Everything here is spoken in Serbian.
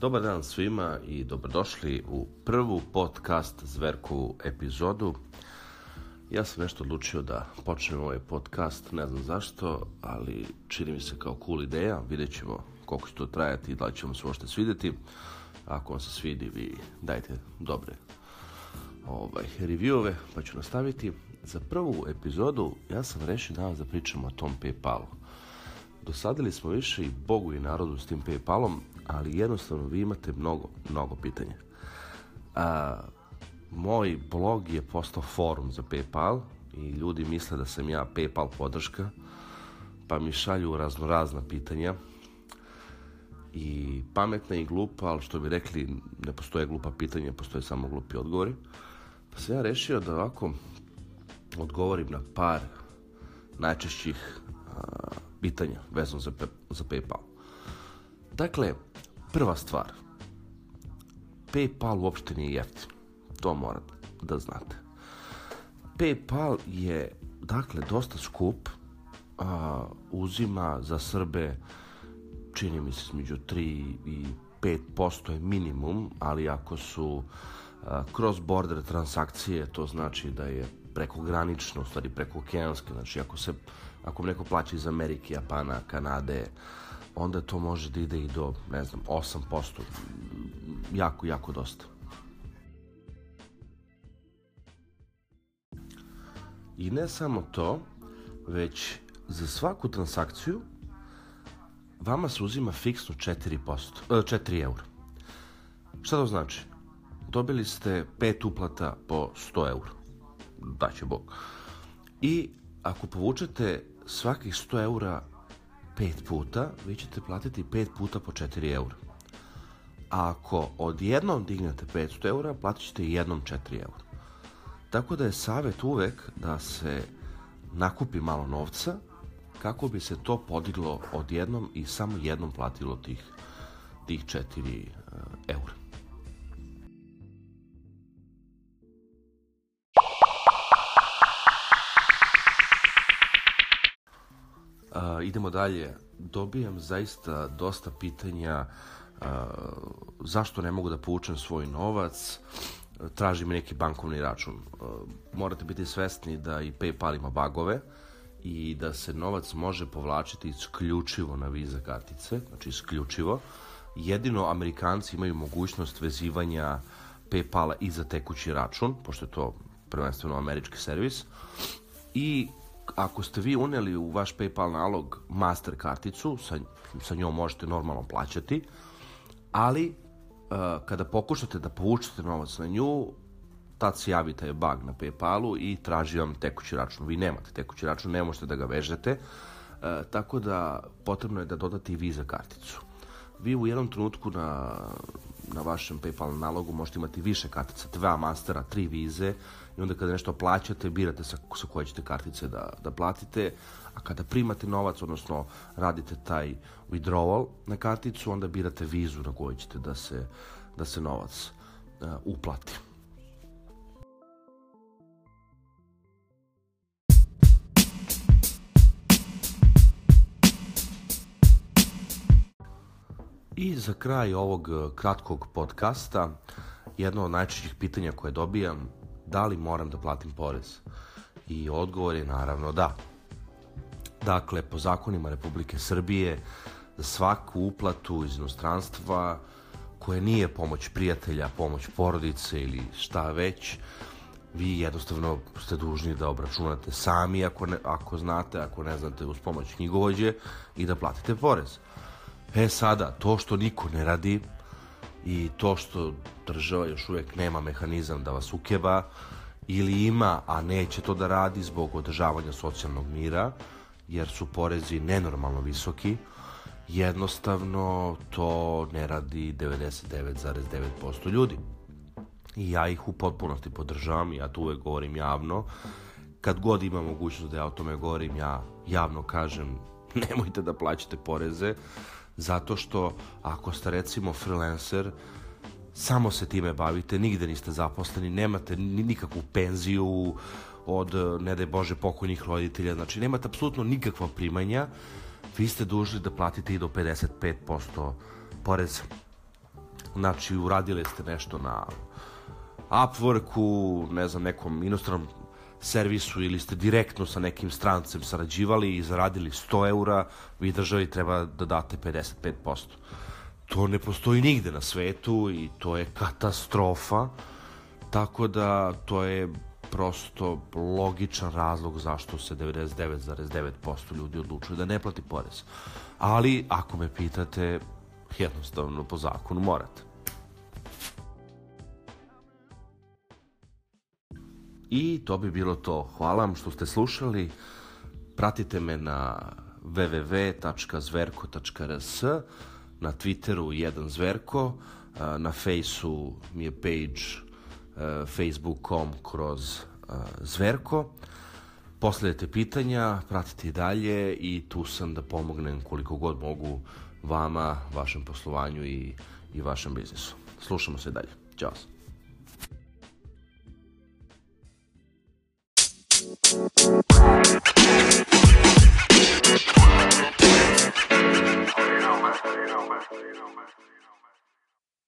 Dobar dan svima i dobrodošli u prvu podcast Zverku epizodu. Ja sam nešto odlučio da počnem ovaj podcast, ne znam zašto, ali čini mi se kao cool ideja, vidjet ćemo koliko će to trajati i da li će se uopšte svidjeti. Ako vam se svidi, vi dajte dobre ovaj, reviewove, pa ću nastaviti. Za prvu epizodu ja sam rešio danas da pričamo o tom Paypalu. Dosadili smo više i Bogu i narodu s tim Paypalom, ali jednostavno vi imate mnogo, mnogo pitanja. A, moj blog je postao forum za PayPal i ljudi misle da sam ja PayPal podrška, pa mi šalju razno razna pitanja i pametna i glupa, ali što bi rekli, ne postoje glupa pitanja, postoje samo glupi odgovori. Pa sam ja rešio da ovako odgovorim na par najčešćih a, pitanja vezano za, za PayPal. Dakle, Prva stvar, PayPal uopšte nije jeftin. To morate da znate. PayPal je, dakle, dosta skup, a, uzima za Srbe, čini mi se, između 3 i 5% je minimum, ali ako su cross-border transakcije, to znači da je preko granično, stvari preko okeanske, znači ako se ako neko plaća iz Amerike, Japana, Kanade, onda to može da ide i do, ne znam, 8%. Jako, jako dosta. I ne samo to, već za svaku transakciju vama se uzima fiksno 4%, 4 e, eura. Šta to znači? Dobili ste 5 uplata po 100 eura. Daće Bog. I ako povučete svakih 100 eura pet puta, vi ćete platiti pet puta po 4 eura. A ako odjednom dignete 500 eura, platit ćete jednom 4 eura. Tako da je savjet uvek da se nakupi malo novca kako bi se to podiglo odjednom i samo jednom platilo tih, tih 4 e, eura. idemo dalje. Dobijam zaista dosta pitanja uh, zašto ne mogu da povučem svoj novac, traži mi neki bankovni račun. Uh, morate biti svesni da i PayPal ima bagove i da se novac može povlačiti isključivo na Visa kartice, znači isključivo. Jedino Amerikanci imaju mogućnost vezivanja PayPala i za tekući račun, pošto je to prvenstveno američki servis. I ako ste vi uneli u vaš PayPal nalog master karticu, sa, sa njom možete normalno plaćati, ali uh, kada pokušate da povučete novac na nju, tad se javi taj bug na PayPalu i traži vam tekući račun. Vi nemate tekući račun, ne možete da ga vežete, e, tako da potrebno je da dodate i Visa karticu. Vi u jednom trenutku na na vašem PayPal nalogu možete imati više kartica, dva mastera, tri vize i onda kada nešto plaćate, birate sa, sa koje ćete kartice da, da platite, a kada primate novac, odnosno radite taj withdrawal na karticu, onda birate vizu na kojoj ćete da se, da se novac uh, uplati. I za kraj ovog e, kratkog podcasta, jedno od najčešćih pitanja koje dobijam, da li moram da platim porez? I odgovor je naravno da. Dakle, po zakonima Republike Srbije, za svaku uplatu iz inostranstva koja nije pomoć prijatelja, pomoć porodice ili šta već, vi jednostavno ste dužni da obračunate sami ako, ne, ako znate, ako ne znate uz pomoć knjigovođe i da platite porez. E sada, to što niko ne radi i to što država još uvijek nema mehanizam da vas ukeba ili ima, a neće to da radi zbog održavanja socijalnog mira, jer su porezi nenormalno visoki, jednostavno to ne radi 99,9% ljudi. I ja ih u potpunosti podržavam, ja to uvek govorim javno. Kad god imam mogućnost da ja o tome govorim, ja javno kažem nemojte da plaćate poreze, zato što ako ste recimo freelancer, samo se time bavite, nigde niste zaposleni, nemate nikakvu penziju od, ne daj Bože, pokojnih roditelja, znači nemate apsolutno nikakva primanja, vi ste dužni da platite i do 55% poreza. Znači, uradili ste nešto na Upworku, ne znam, nekom inostranom servisu ili ste direktno sa nekim strancem sarađivali i zaradili 100 eura, vi državi treba da date 55%. To ne postoji nigde na svetu i to je katastrofa, tako da to je prosto logičan razlog zašto se 99,9% ljudi odlučuje da ne plati porez. Ali, ako me pitate, jednostavno po zakonu morate. I to bi bilo to. Hvala vam što ste slušali. Pratite me na www.zverko.rs na Twitteru jedan zverko, na Fejsu mi je page e, facebook.com kroz e, zverko. Postavljajte pitanja, pratite i dalje i tu sam da pomognem koliko god mogu vama, vašem poslovanju i, i vašem biznisu. Slušamo se dalje. Ćao